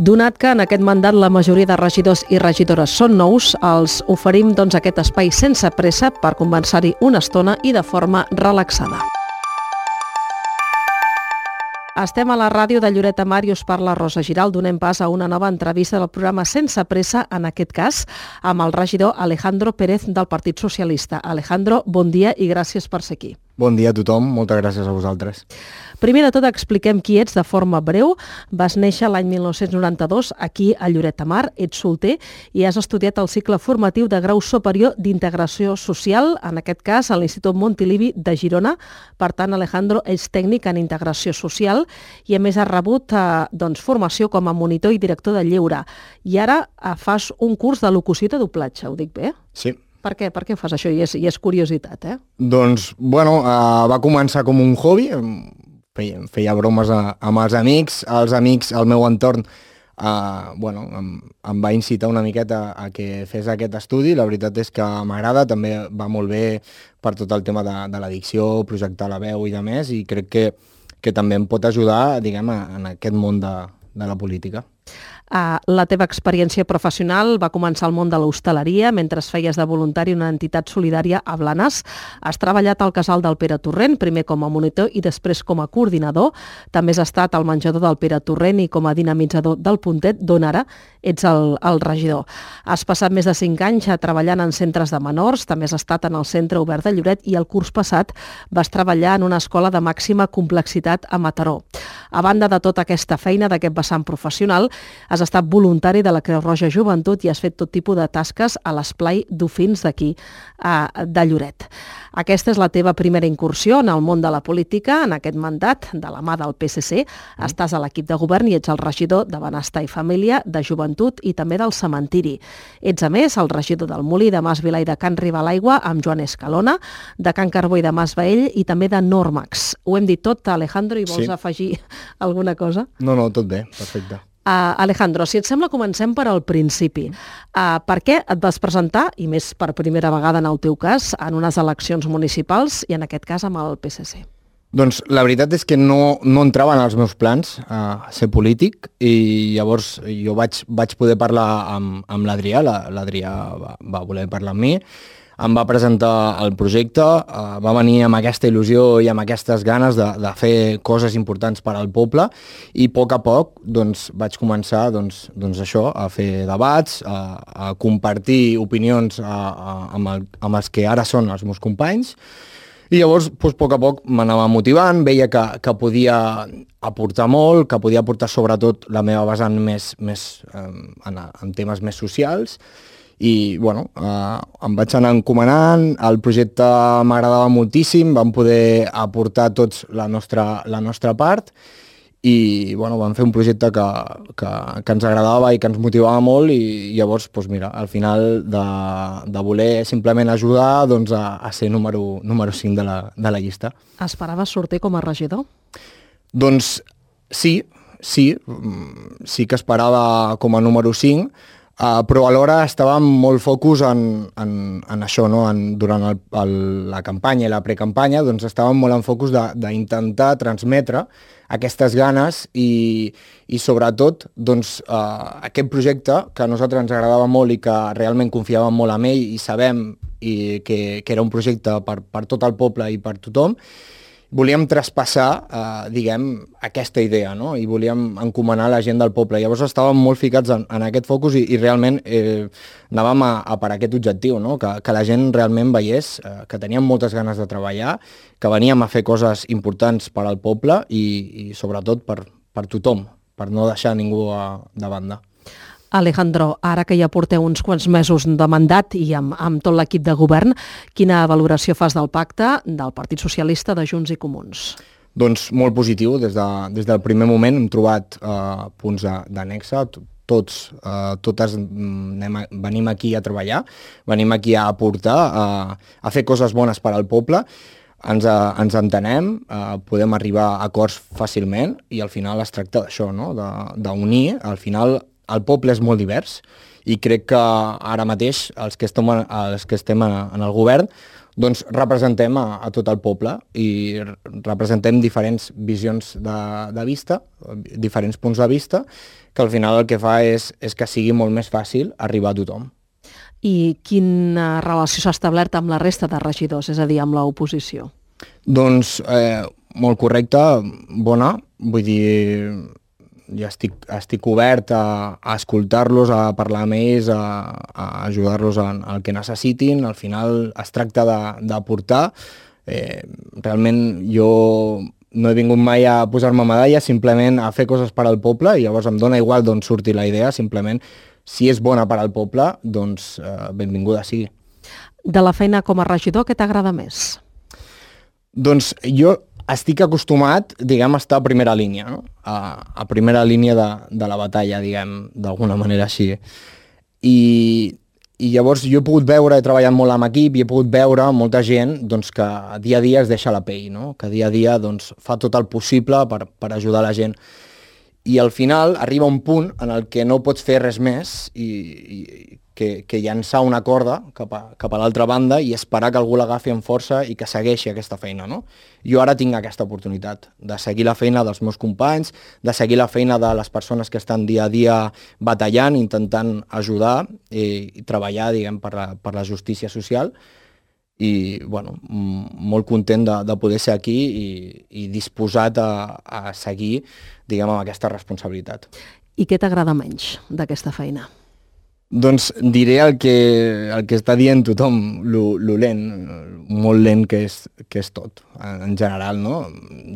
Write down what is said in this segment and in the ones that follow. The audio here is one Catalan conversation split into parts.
Donat que en aquest mandat la majoria de regidors i regidores són nous, els oferim doncs, aquest espai sense pressa per conversar-hi una estona i de forma relaxada. Estem a la ràdio de Lloret de Mar i us parla Rosa Giral. Donem pas a una nova entrevista del programa Sense Pressa, en aquest cas, amb el regidor Alejandro Pérez del Partit Socialista. Alejandro, bon dia i gràcies per ser aquí. Bon dia a tothom, moltes gràcies a vosaltres. Primer de tot expliquem qui ets de forma breu. Vas néixer l'any 1992 aquí a Lloret de Mar, ets solter i has estudiat el cicle formatiu de grau superior d'integració social, en aquest cas a l'Institut Montilivi de Girona. Per tant, Alejandro és tècnic en integració social i a més ha rebut eh, doncs, formació com a monitor i director de lleure. I ara eh, fas un curs de locució i de doblatge, ho dic bé? Sí, per què? Per què fas això? I és, i és curiositat, eh? Doncs, bueno, uh, va començar com un hobby, feia, feia bromes a, amb els amics, els amics, al meu entorn, uh, bueno, em, em va incitar una miqueta a que fes aquest estudi, la veritat és que m'agrada, també va molt bé per tot el tema de, de l'addicció, projectar la veu i de més, i crec que, que també em pot ajudar, diguem, en aquest món de, de la política. Uh, la teva experiència professional va començar al món de l'hostaleria mentre feies de voluntari una entitat solidària a Blanes. Has treballat al casal del Pere Torrent, primer com a monitor i després com a coordinador. També has estat al menjador del Pere Torrent i com a dinamitzador del Puntet, d'on ara ets el, el regidor. Has passat més de 5 anys treballant en centres de menors, també has estat en el Centre Obert de Lloret i el curs passat vas treballar en una escola de màxima complexitat a Mataró. A banda de tota aquesta feina d'aquest vessant professional, has has estat voluntari de la Creu Roja Joventut i has fet tot tipus de tasques a l'esplai d'Ofins d'aquí, de Lloret. Aquesta és la teva primera incursió en el món de la política, en aquest mandat, de la mà del PSC. Mm. Estàs a l'equip de govern i ets el regidor de Benestar i Família, de Joventut i també del Cementiri. Ets, a més, el regidor del Molí de Mas Vila i de Can Ribalaigua amb Joan Escalona, de Can Carbó i de Mas Baell i també de Normax. Ho hem dit tot, Alejandro, i vols sí. afegir alguna cosa? No, no, tot bé, perfecte. Uh, Alejandro, si et sembla, comencem per al principi. Uh, per què et vas presentar, i més per primera vegada en el teu cas, en unes eleccions municipals i en aquest cas amb el PSC? Doncs la veritat és que no, no entrava en els meus plans uh, ser polític i llavors jo vaig, vaig poder parlar amb, amb l'Adrià, l'Adrià va, va voler parlar amb mi, em va presentar el projecte, eh, va venir amb aquesta il·lusió i amb aquestes ganes de, de fer coses importants per al poble i a poc a poc doncs, vaig començar doncs, doncs això, a fer debats, a, a compartir opinions a, a, amb, el, amb els que ara són els meus companys. I llavors, doncs, a poc a poc m'anava motivant, veia que, que podia aportar molt, que podia aportar sobretot la meva vessant més, més eh, en, en temes més socials, i bueno, eh, em vaig anar encomanant, el projecte m'agradava moltíssim, vam poder aportar tots la nostra, la nostra part i bueno, vam fer un projecte que, que, que ens agradava i que ens motivava molt i llavors, doncs mira, al final de, de voler simplement ajudar doncs, a, a ser número, número 5 de la, de la llista. Esperaves sortir com a regidor? Doncs sí, sí, mm, sí que esperava com a número 5, Uh, però alhora estàvem molt focus en, en, en això, no? en, durant el, el, la campanya i la precampanya, doncs estàvem molt en focus d'intentar transmetre aquestes ganes i, i sobretot doncs, uh, aquest projecte que a nosaltres ens agradava molt i que realment confiàvem molt en ell i sabem i que, que era un projecte per, per tot el poble i per tothom, volíem traspassar, eh, diguem, aquesta idea, no? I volíem encomanar la gent del poble. Llavors estàvem molt ficats en, en aquest focus i, i realment eh, anàvem a, a per aquest objectiu, no? Que, que la gent realment veiés eh, que teníem moltes ganes de treballar, que veníem a fer coses importants per al poble i, i sobretot per, per tothom, per no deixar ningú a, de banda. Alejandro, ara que ja porteu uns quants mesos de mandat i amb, amb tot l'equip de govern, quina valoració fas del pacte del Partit Socialista de Junts i Comuns? Doncs molt positiu, des, de, des del primer moment hem trobat eh, punts d'annexa, tots, eh, totes anem a, venim aquí a treballar, venim aquí a aportar, a, a fer coses bones per al poble, ens, eh, ens entenem, eh, podem arribar a acords fàcilment i al final es tracta d'això, no? d'unir, al final el poble és molt divers i crec que ara mateix els que estem, els que estem en el govern doncs representem a, a tot el poble i representem diferents visions de, de vista, diferents punts de vista, que al final el que fa és, és que sigui molt més fàcil arribar a tothom. I quina relació s'ha establert amb la resta de regidors, és a dir, amb l'oposició? Doncs eh, molt correcta, bona, vull dir, ja estic, estic obert a, a escoltar-los, a parlar amb ells, a, a ajudar-los en el que necessitin. Al final es tracta d'aportar. Eh, realment jo no he vingut mai a posar-me medalla, simplement a fer coses per al poble i llavors em dóna igual d'on surti la idea, simplement si és bona per al poble, doncs eh, benvinguda sigui. De la feina com a regidor, què t'agrada més? Doncs jo estic acostumat, diguem, a estar a primera línia, no? a, a primera línia de, de la batalla, diguem, d'alguna manera així. I, I llavors jo he pogut veure, he treballat molt amb equip i he pogut veure molta gent doncs, que dia a dia es deixa la pell, no? que dia a dia doncs, fa tot el possible per, per ajudar la gent i al final arriba un punt en el que no pots fer res més i, i que, que llançar una corda cap a, cap a l'altra banda i esperar que algú l'agafi amb força i que segueixi aquesta feina. No? Jo ara tinc aquesta oportunitat de seguir la feina dels meus companys, de seguir la feina de les persones que estan dia a dia batallant, intentant ajudar i, i treballar diguem, per, la, per la justícia social i bueno, molt content de, de poder ser aquí i, i disposat a, a seguir diguem, amb aquesta responsabilitat. I què t'agrada menys d'aquesta feina? Doncs diré el que, el que està dient tothom, lo, lo lent, molt lent que és, que és tot, en general, no?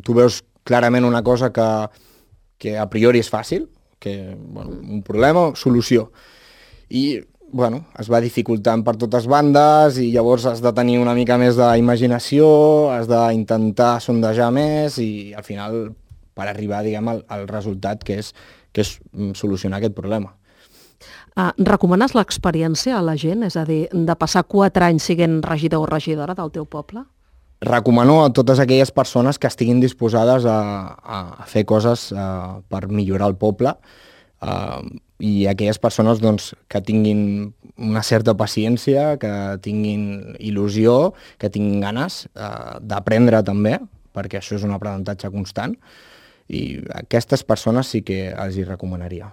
Tu veus clarament una cosa que, que a priori és fàcil, que, bueno, un problema, solució. I bueno, es va dificultant per totes bandes i llavors has de tenir una mica més d'imaginació, has d'intentar sondejar més i al final per arribar diguem, al, al resultat que és, que és mm, solucionar aquest problema. Uh, recomanes l'experiència a la gent? És a dir, de passar quatre anys siguent regidor o regidora del teu poble? Recomano a totes aquelles persones que estiguin disposades a, a fer coses uh, per millorar el poble, uh, i aquelles persones doncs, que tinguin una certa paciència, que tinguin il·lusió, que tinguin ganes eh, d'aprendre també, perquè això és un aprenentatge constant, i aquestes persones sí que els hi recomanaria.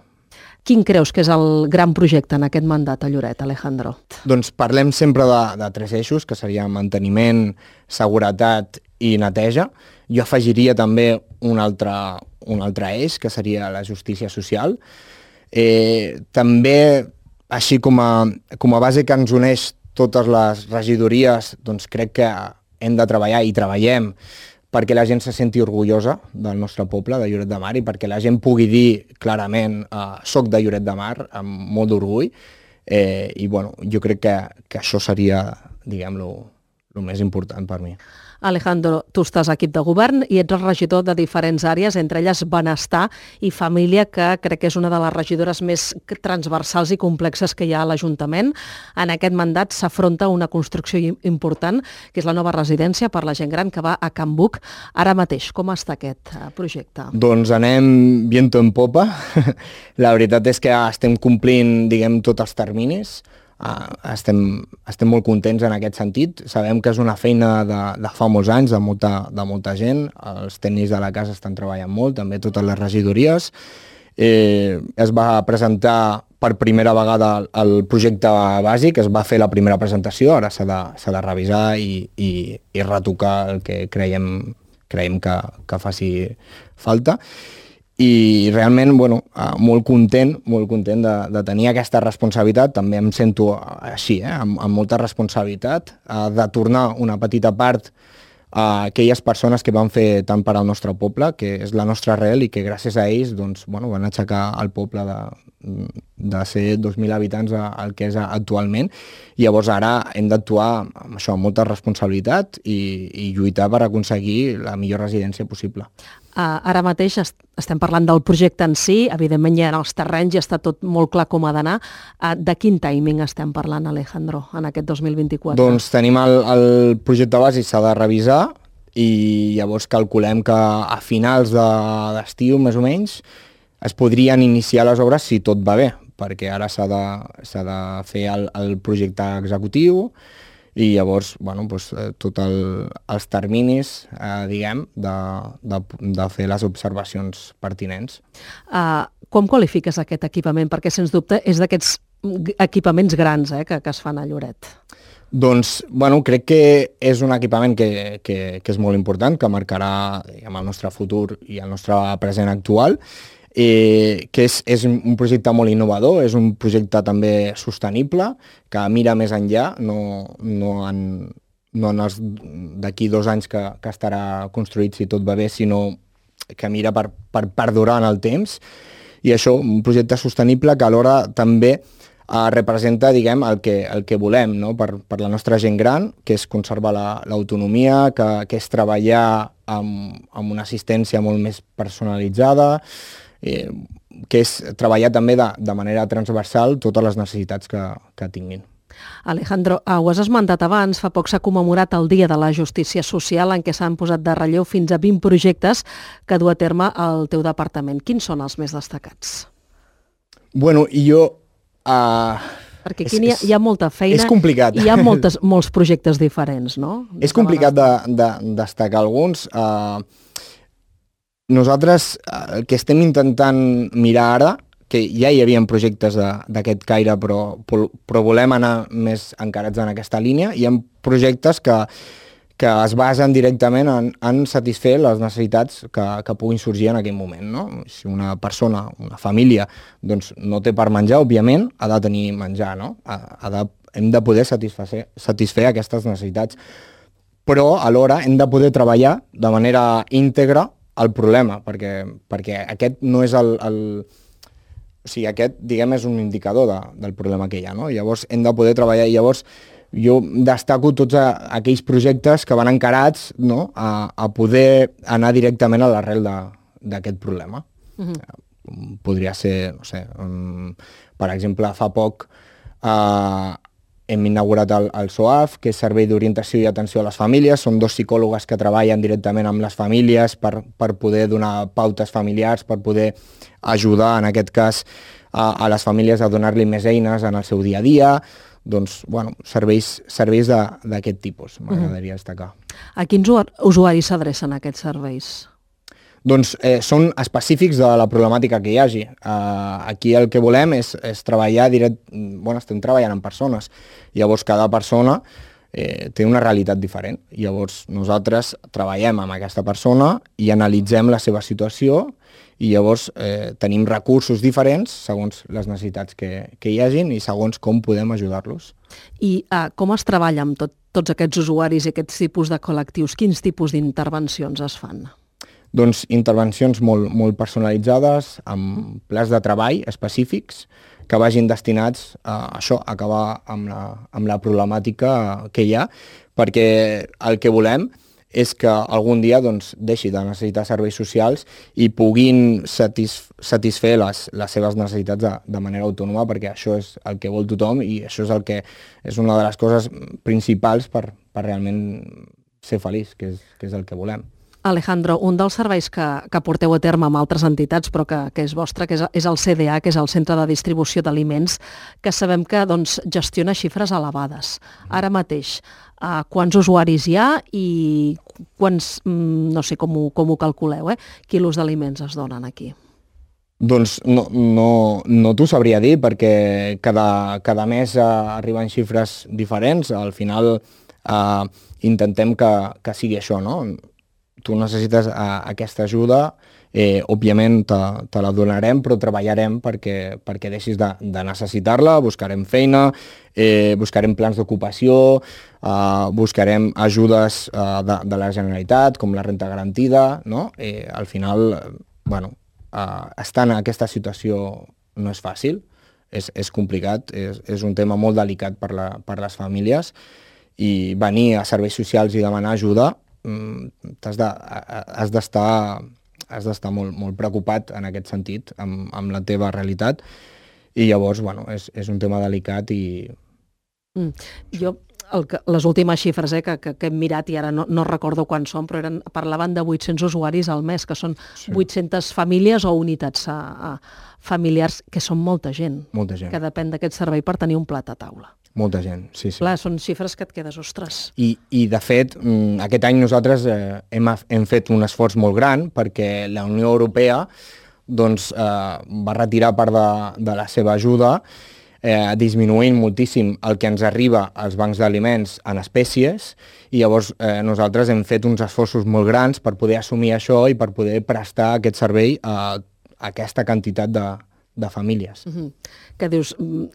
Quin creus que és el gran projecte en aquest mandat a Lloret, Alejandro? Doncs parlem sempre de, de tres eixos, que seria manteniment, seguretat i neteja. Jo afegiria també un altre, un altre eix, que seria la justícia social, Eh, també, així com a, com a base que ens uneix totes les regidories, doncs crec que hem de treballar i treballem perquè la gent se senti orgullosa del nostre poble, de Lloret de Mar, i perquè la gent pugui dir clarament eh, soc de Lloret de Mar, amb molt d'orgull, eh, i bueno, jo crec que, que això seria, diguem, lo més important per mi. Alejandro, tu estàs a equip de govern i ets regidor de diferents àrees, entre elles benestar i família, que crec que és una de les regidores més transversals i complexes que hi ha a l'Ajuntament. En aquest mandat s'afronta una construcció important, que és la nova residència per la gent gran que va a Can Buc. Ara mateix, com està aquest eh, projecte? Doncs anem viento en popa. la veritat és que estem complint, diguem, tots els terminis. Uh, estem, estem molt contents en aquest sentit. Sabem que és una feina de, de fa molts anys, de molta, de molta gent. Els tècnics de la casa estan treballant molt, també totes les regidories. Eh, es va presentar per primera vegada el projecte bàsic, es va fer la primera presentació, ara s'ha de, de revisar i, i, i retocar el que creiem, creiem que, que faci falta i realment, bueno, eh, molt content, molt content de, de tenir aquesta responsabilitat, també em sento així, eh, amb, amb molta responsabilitat, eh, de tornar una petita part a aquelles persones que van fer tant per al nostre poble, que és la nostra arrel i que gràcies a ells doncs, bueno, van aixecar el poble de, de ser 2.000 habitants al que és actualment. I llavors ara hem d'actuar amb això, amb molta responsabilitat i, i lluitar per aconseguir la millor residència possible. Uh, ara mateix est estem parlant del projecte en si, evidentment ja en els terrenys ja està tot molt clar com ha d'anar. Uh, de quin timing estem parlant, Alejandro, en aquest 2024? Doncs tenim el, el projecte bàsic, s'ha de revisar i llavors calculem que a finals d'estiu, de, més o menys, es podrien iniciar les obres si tot va bé, perquè ara s'ha de, de fer el, el projecte executiu i llavors, bueno, doncs, eh, tot el, els terminis, eh, diguem, de, de, de fer les observacions pertinents. Uh, com qualifiques aquest equipament? Perquè, sens dubte, és d'aquests equipaments grans eh, que, que es fan a Lloret. Doncs, bueno, crec que és un equipament que, que, que és molt important, que marcarà diguem, el nostre futur i el nostre present actual, eh, que és, és un projecte molt innovador, és un projecte també sostenible, que mira més enllà, no, no en, no en els d'aquí dos anys que, que estarà construït si tot va bé, sinó que mira per, per perdurar en el temps. I això, un projecte sostenible que alhora també eh, representa, diguem, el que, el que volem no? per, per la nostra gent gran, que és conservar l'autonomia, la, que, que és treballar amb, amb una assistència molt més personalitzada, eh, que és treballar també de, de manera transversal totes les necessitats que, que tinguin. Alejandro, ho has esmentat abans, fa poc s'ha commemorat el Dia de la Justícia Social en què s'han posat de relleu fins a 20 projectes que du a terme el teu departament. Quins són els més destacats? Bueno, i jo... Uh, perquè aquí és, hi, ha, hi ha molta feina és complicat. i hi ha moltes, molts projectes diferents, no? De és complicat de, de destacar alguns. Uh, nosaltres eh, el que estem intentant mirar ara, que ja hi havia projectes d'aquest caire, però, però volem anar més encarats en aquesta línia, hi ha projectes que, que es basen directament en, en satisfer les necessitats que, que puguin sorgir en aquell moment. No? Si una persona, una família, doncs, no té per menjar, òbviament, ha de tenir menjar, no? ha, ha de, hem de poder satisfer, satisfer aquestes necessitats. Però alhora hem de poder treballar de manera íntegra el problema, perquè, perquè aquest no és el, el... O sigui, aquest, diguem, és un indicador de, del problema que hi ha, no? Llavors hem de poder treballar i llavors jo destaco tots a, aquells projectes que van encarats no? a, a poder anar directament a l'arrel d'aquest problema. Mhm. -huh. Podria ser, no sé, um, per exemple, fa poc uh, hem inaugurat el, el SOAF, que és Servei d'Orientació i Atenció a les Famílies. Són dos psicòlogues que treballen directament amb les famílies per, per poder donar pautes familiars, per poder ajudar, en aquest cas, a, a les famílies a donar-li més eines en el seu dia a dia. Doncs, bueno, serveis, serveis d'aquest tipus, m'agradaria destacar. A quins usuaris s'adrecen aquests serveis? Doncs eh, són específics de la problemàtica que hi hagi. Uh, aquí el que volem és, és treballar direct... Bueno, estem treballant amb persones. Llavors, cada persona eh, té una realitat diferent. Llavors, nosaltres treballem amb aquesta persona i analitzem la seva situació i llavors eh, tenim recursos diferents segons les necessitats que, que hi hagin i segons com podem ajudar-los. I uh, com es treballa amb tot, tots aquests usuaris i aquests tipus de col·lectius? Quins tipus d'intervencions es fan? Doncs, intervencions molt, molt personalitzades, amb plans de treball específics que vagin destinats a això, a acabar amb la, amb la problemàtica que hi ha, perquè el que volem és que algun dia doncs, deixi de necessitar serveis socials i puguin satis, satisfer les, les seves necessitats de, de manera autònoma, perquè això és el que vol tothom i això és el que és una de les coses principals per, per realment ser feliç, que és, que és el que volem. Alejandro, un dels serveis que, que porteu a terme amb altres entitats, però que, que és vostre, que és, és el CDA, que és el Centre de Distribució d'Aliments, que sabem que doncs, gestiona xifres elevades. Ara mateix, uh, quants usuaris hi ha i quants, mm, no sé com ho, com ho calculeu, eh? quilos d'aliments es donen aquí? Doncs no, no, no t'ho sabria dir perquè cada, cada mes uh, arriben xifres diferents. Al final uh, intentem que, que sigui això, no? Tu necessites a, aquesta ajuda, eh, òbviament te, te la donarem, però treballarem perquè, perquè deixis de, de necessitar-la, buscarem feina, eh, buscarem plans d'ocupació, eh, buscarem ajudes eh, de, de la Generalitat, com la renta garantida, no? Eh, al final, bueno, eh, estar en aquesta situació no és fàcil, és, és complicat, és, és un tema molt delicat per, la, per les famílies, i venir a serveis socials i demanar ajuda has d'estar has d'estar molt, molt preocupat en aquest sentit, amb, amb la teva realitat, i llavors, bueno, és, és un tema delicat i... Mm. Jo, el que, les últimes xifres eh, que, que, que hem mirat, i ara no, no recordo quan són, però eren, parlaven de 800 usuaris al mes, que són sí. 800 famílies o unitats a, a familiars, que són molta gent, molta gent. que depèn d'aquest servei per tenir un plat a taula. Molta gent, sí, sí. Clar, són xifres que et quedes, ostres. I, i de fet, mm, aquest any nosaltres eh, hem, hem fet un esforç molt gran perquè la Unió Europea doncs, eh, va retirar part de, de la seva ajuda eh, disminuint moltíssim el que ens arriba als bancs d'aliments en espècies i llavors eh, nosaltres hem fet uns esforços molt grans per poder assumir això i per poder prestar aquest servei a, a aquesta quantitat de, de famílies. Mm -hmm. Que dius, mm,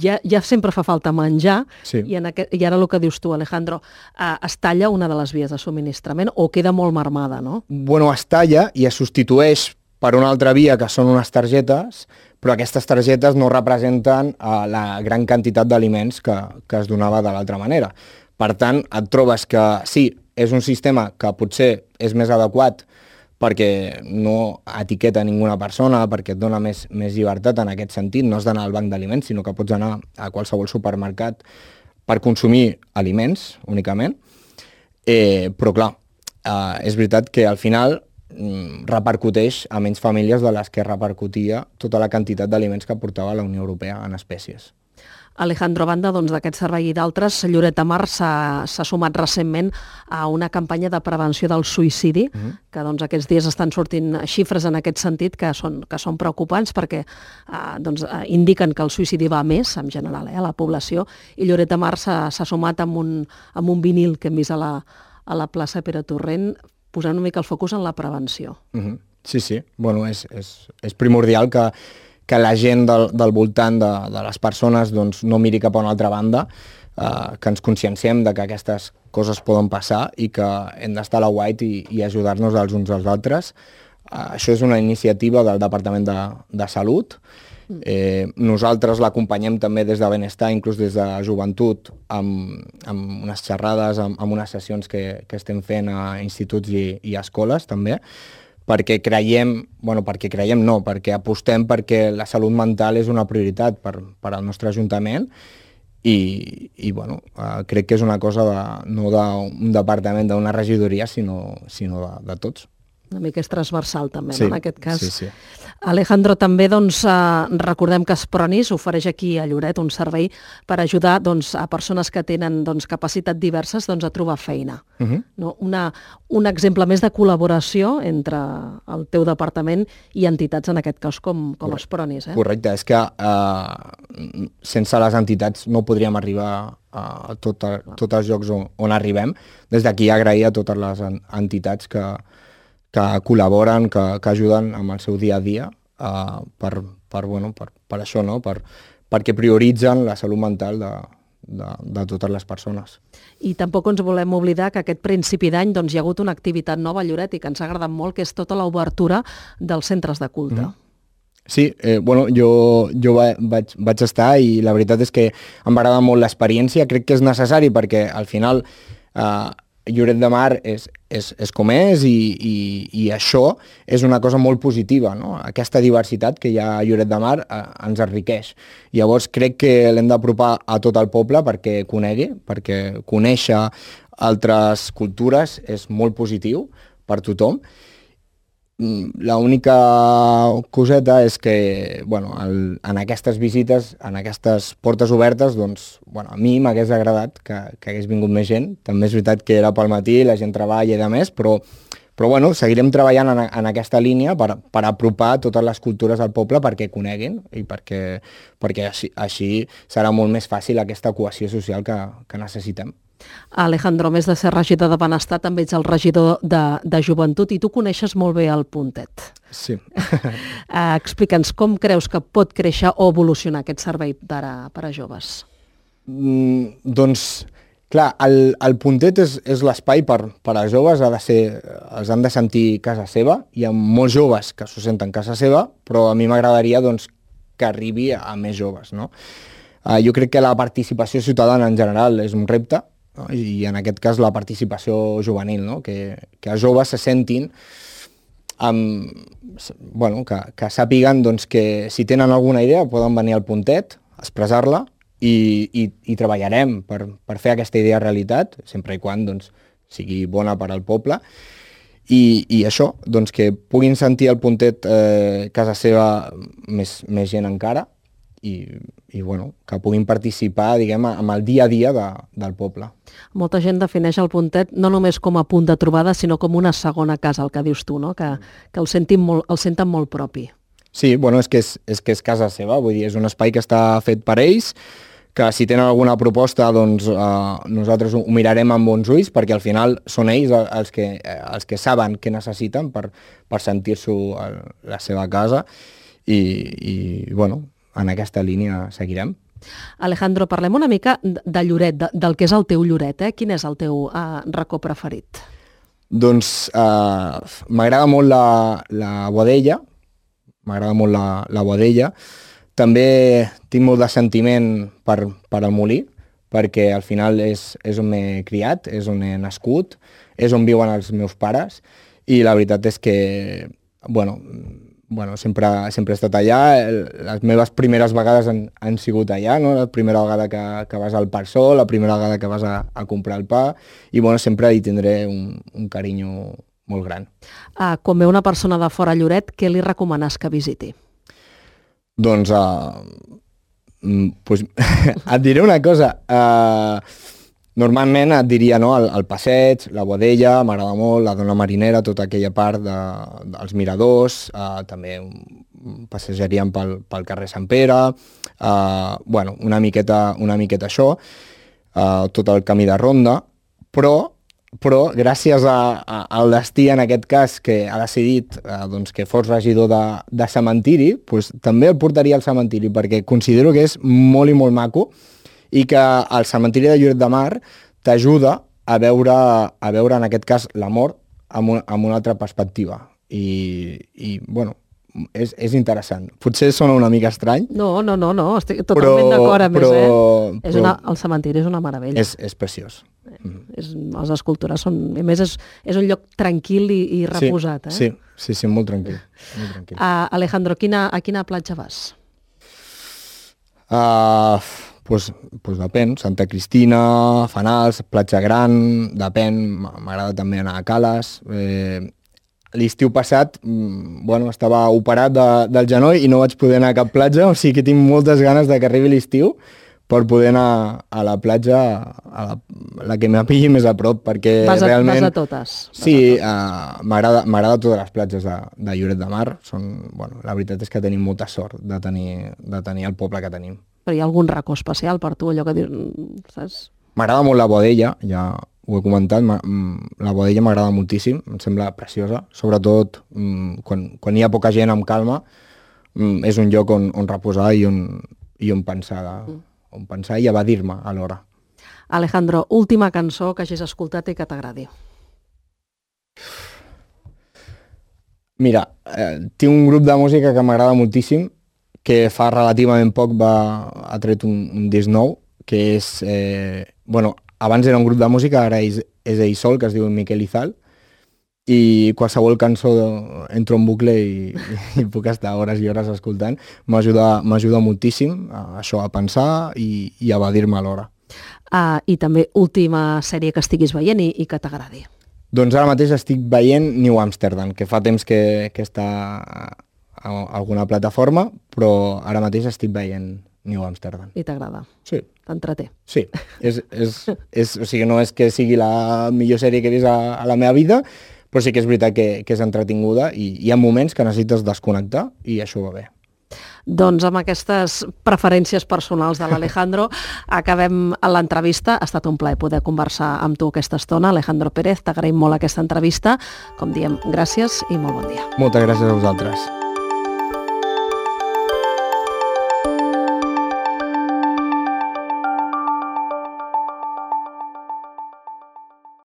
ja, ja sempre fa falta menjar sí. i, en aquest, i ara el que dius tu, Alejandro, eh, es talla una de les vies de subministrament o queda molt marmada, no? Bueno, es talla i es substitueix per una altra via que són unes targetes, però aquestes targetes no representen eh, la gran quantitat d'aliments que, que es donava de l'altra manera. Per tant, et trobes que sí, és un sistema que potser és més adequat perquè no etiqueta ninguna persona, perquè et dona més, més llibertat en aquest sentit, no has d'anar al banc d'aliments, sinó que pots anar a qualsevol supermercat per consumir aliments únicament. Eh, però clar, eh, és veritat que al final mm, repercuteix a menys famílies de les que repercutia tota la quantitat d'aliments que portava la Unió Europea en espècies. Alejandro Banda, doncs, d'aquest servei i d'altres, Lloret de Mar s'ha sumat recentment a una campanya de prevenció del suïcidi, mhm. -huh. que doncs, aquests dies estan sortint xifres en aquest sentit que són, que són preocupants perquè eh, doncs, eh, indiquen que el suïcidi va més, en general, eh, a la població, i Lloret de Mar s'ha sumat amb un, amb un vinil que hem vist a la, a la plaça Pere Torrent, posant una mica el focus en la prevenció. Mhm. -huh. Sí, sí. Bueno, és, és, és primordial que que la gent del, del voltant de, de les persones doncs, no miri cap a una altra banda, eh, que ens conscienciem de que aquestes coses poden passar i que hem d'estar a la white i, i ajudar-nos els uns als altres. Eh, això és una iniciativa del Departament de, de Salut. Eh, nosaltres l'acompanyem també des de Benestar, inclús des de Joventut, amb, amb unes xerrades, amb, amb unes sessions que, que estem fent a instituts i, i escoles també, perquè creiem, bueno, perquè creiem no, perquè apostem perquè la salut mental és una prioritat per, per al nostre Ajuntament i, i bueno, uh, crec que és una cosa de, no d'un departament, d'una regidoria, sinó, sinó de, de tots. Una mica és transversal també, sí, no, en aquest cas. Sí, sí. Alejandro, també doncs, eh, recordem que Espronis ofereix aquí a Lloret un servei per ajudar doncs, a persones que tenen doncs, capacitats diverses doncs, a trobar feina. Uh mhm. -huh. no? Una, un exemple més de col·laboració entre el teu departament i entitats, en aquest cas, com, com Espronis. Eh? Correcte, és que eh, sense les entitats no podríem arribar a tot, a, tots els llocs on, on arribem. Des d'aquí agrair a totes les entitats que, que col·laboren, que, que ajuden amb el seu dia a dia uh, per, per, bueno, per, per això, no? per, perquè prioritzen la salut mental de, de, de totes les persones. I tampoc ens volem oblidar que aquest principi d'any doncs, hi ha hagut una activitat nova a Lloret i que ens ha agradat molt, que és tota l'obertura dels centres de culte. Mm -hmm. Sí, eh, bueno, jo, jo va, vaig, vaig estar i la veritat és que em va agradar molt l'experiència, crec que és necessari perquè al final eh, Lloret de Mar és, és, és com és i, i, i això és una cosa molt positiva. No? Aquesta diversitat que hi ha a Lloret de Mar eh, ens enriqueix. Llavors crec que l'hem d'apropar a tot el poble perquè conegui, perquè conèixer altres cultures és molt positiu per tothom Mm, l'única coseta és que bueno, el, en aquestes visites, en aquestes portes obertes, doncs, bueno, a mi m'hagués agradat que, que hagués vingut més gent. També és veritat que era pel matí, la gent treballa i de més, però, però bueno, seguirem treballant en, en aquesta línia per, per apropar totes les cultures al poble perquè coneguin i perquè, perquè així, així serà molt més fàcil aquesta cohesió social que, que necessitem. Alejandro, més de ser regidor de Benestar, també ets el regidor de, de Joventut i tu coneixes molt bé el puntet. Sí. uh, Explica'ns com creus que pot créixer o evolucionar aquest servei per a, per a joves. Mm, doncs, clar, el, el puntet és, és l'espai per, per a joves, ha de ser, els han de sentir casa seva, hi ha molts joves que s'ho senten casa seva, però a mi m'agradaria doncs, que arribi a, més joves. No? Uh, jo crec que la participació ciutadana en general és un repte, no? i en aquest cas la participació juvenil, no? que, que els joves se sentin amb, bueno, que, que sàpiguen doncs, que si tenen alguna idea poden venir al puntet, expressar-la i, i, i treballarem per, per fer aquesta idea realitat, sempre i quan doncs, sigui bona per al poble. I, i això, doncs, que puguin sentir el puntet eh, casa seva més, més gent encara i i bueno, que puguin participar diguem, amb el dia a dia de, del poble. Molta gent defineix el puntet no només com a punt de trobada, sinó com una segona casa, el que dius tu, no? que, que el, sentim molt, el senten molt propi. Sí, bueno, és que és, és que és casa seva, vull dir, és un espai que està fet per ells, que si tenen alguna proposta doncs eh, nosaltres ho mirarem amb bons ulls perquè al final són ells els que, eh, els que saben què necessiten per, per sentir-s'ho a la seva casa i, i bueno, en aquesta línia seguirem. Alejandro, parlem una mica de Lloret, de, del que és el teu Lloret. Eh? Quin és el teu eh, racó preferit? Doncs eh, m'agrada molt la, la Boadella, m'agrada molt la, la Boadella, també tinc molt de sentiment per, per al Molí, perquè al final és, és on m'he criat, és on he nascut, és on viuen els meus pares, i la veritat és que, bueno, bueno sempre, sempre he estat allà, les meves primeres vegades han, han sigut allà, no? la primera vegada que, que vas al Parsó, la primera vegada que vas a, a comprar el pa, i bueno, sempre hi tindré un, un carinyo molt gran. Uh, quan ve una persona de fora a Lloret, què li recomanes que visiti? Doncs, uh, pues, et diré una cosa. Uh, normalment et diria no, el, el passeig, la Bodella, m'agrada molt, la dona marinera, tota aquella part de, dels miradors, uh, també passejaríem pel, pel carrer Sant Pere, uh, bueno, una miqueta, una miqueta això, uh, tot el camí de ronda, però però gràcies a, a, al destí, en aquest cas, que ha decidit eh, doncs, que fos regidor de, de cementiri, doncs, també el portaria al cementiri, perquè considero que és molt i molt maco i que el cementiri de Lloret de Mar t'ajuda a veure, a veure, en aquest cas, la mort amb, amb una altra perspectiva. I, i bueno, és, és interessant. Potser sona una mica estrany. No, no, no, no estic totalment d'acord amb però, més, eh? És una, el cementiri és una meravella. És, és preciós. Mm. És, les escultures són... A més, és, és un lloc tranquil i, i reposat, sí, eh? Sí, sí, sí, molt tranquil. Molt tranquil. Uh, Alejandro, quina, a quina platja vas? Uh, pues, pues depèn, Santa Cristina, Fanals, Platja Gran, depèn, m'agrada també anar a Cales. Eh, L'estiu passat, mm, bueno, estava operat de, del genoll i no vaig poder anar a cap platja, o sigui que tinc moltes ganes de que arribi l'estiu per poder anar a la platja a la, la que m'apilli més a prop, perquè vas a, realment... Vas a totes. Sí, uh, m'agrada totes les platges de, de Lloret de Mar. Són, bueno, la veritat és que tenim molta sort de tenir, de tenir el poble que tenim. Però hi ha algun racó especial per tu, allò que dius, saps? M'agrada molt la Bodella, ja ho he comentat, mm, la Bodella m'agrada moltíssim, em sembla preciosa, sobretot mm, quan, quan hi ha poca gent amb calma, mm, és un lloc on, on reposar i on, i on pensar mm on pensar i evadir-me alhora. Alejandro, última cançó que hagis escoltat i que t'agradi. Mira, eh, tinc un grup de música que m'agrada moltíssim, que fa relativament poc va, ha tret un, un disc nou, que és... Eh, bueno, abans era un grup de música, ara és, és ell sol, que es diu Miquel Izal, i qualsevol cançó entro en bucle i, i puc estar hores i hores escoltant. M'ajuda moltíssim a això, a pensar i, i a evadir-me alhora. Uh, I també última sèrie que estiguis veient i, i que t'agradi. Doncs ara mateix estic veient New Amsterdam, que fa temps que, que està a alguna plataforma, però ara mateix estic veient New Amsterdam. I t'agrada? Sí. T'entreté? Sí. És, és, és, o sigui, no és que sigui la millor sèrie que he vist a, a la meva vida, però sí que és veritat que, que és entretinguda i hi ha moments que necessites desconnectar i això va bé. Doncs amb aquestes preferències personals de l'Alejandro acabem l'entrevista. Ha estat un plaer poder conversar amb tu aquesta estona. Alejandro Pérez, t'agraïm molt aquesta entrevista. Com diem, gràcies i molt bon dia. Moltes gràcies a vosaltres.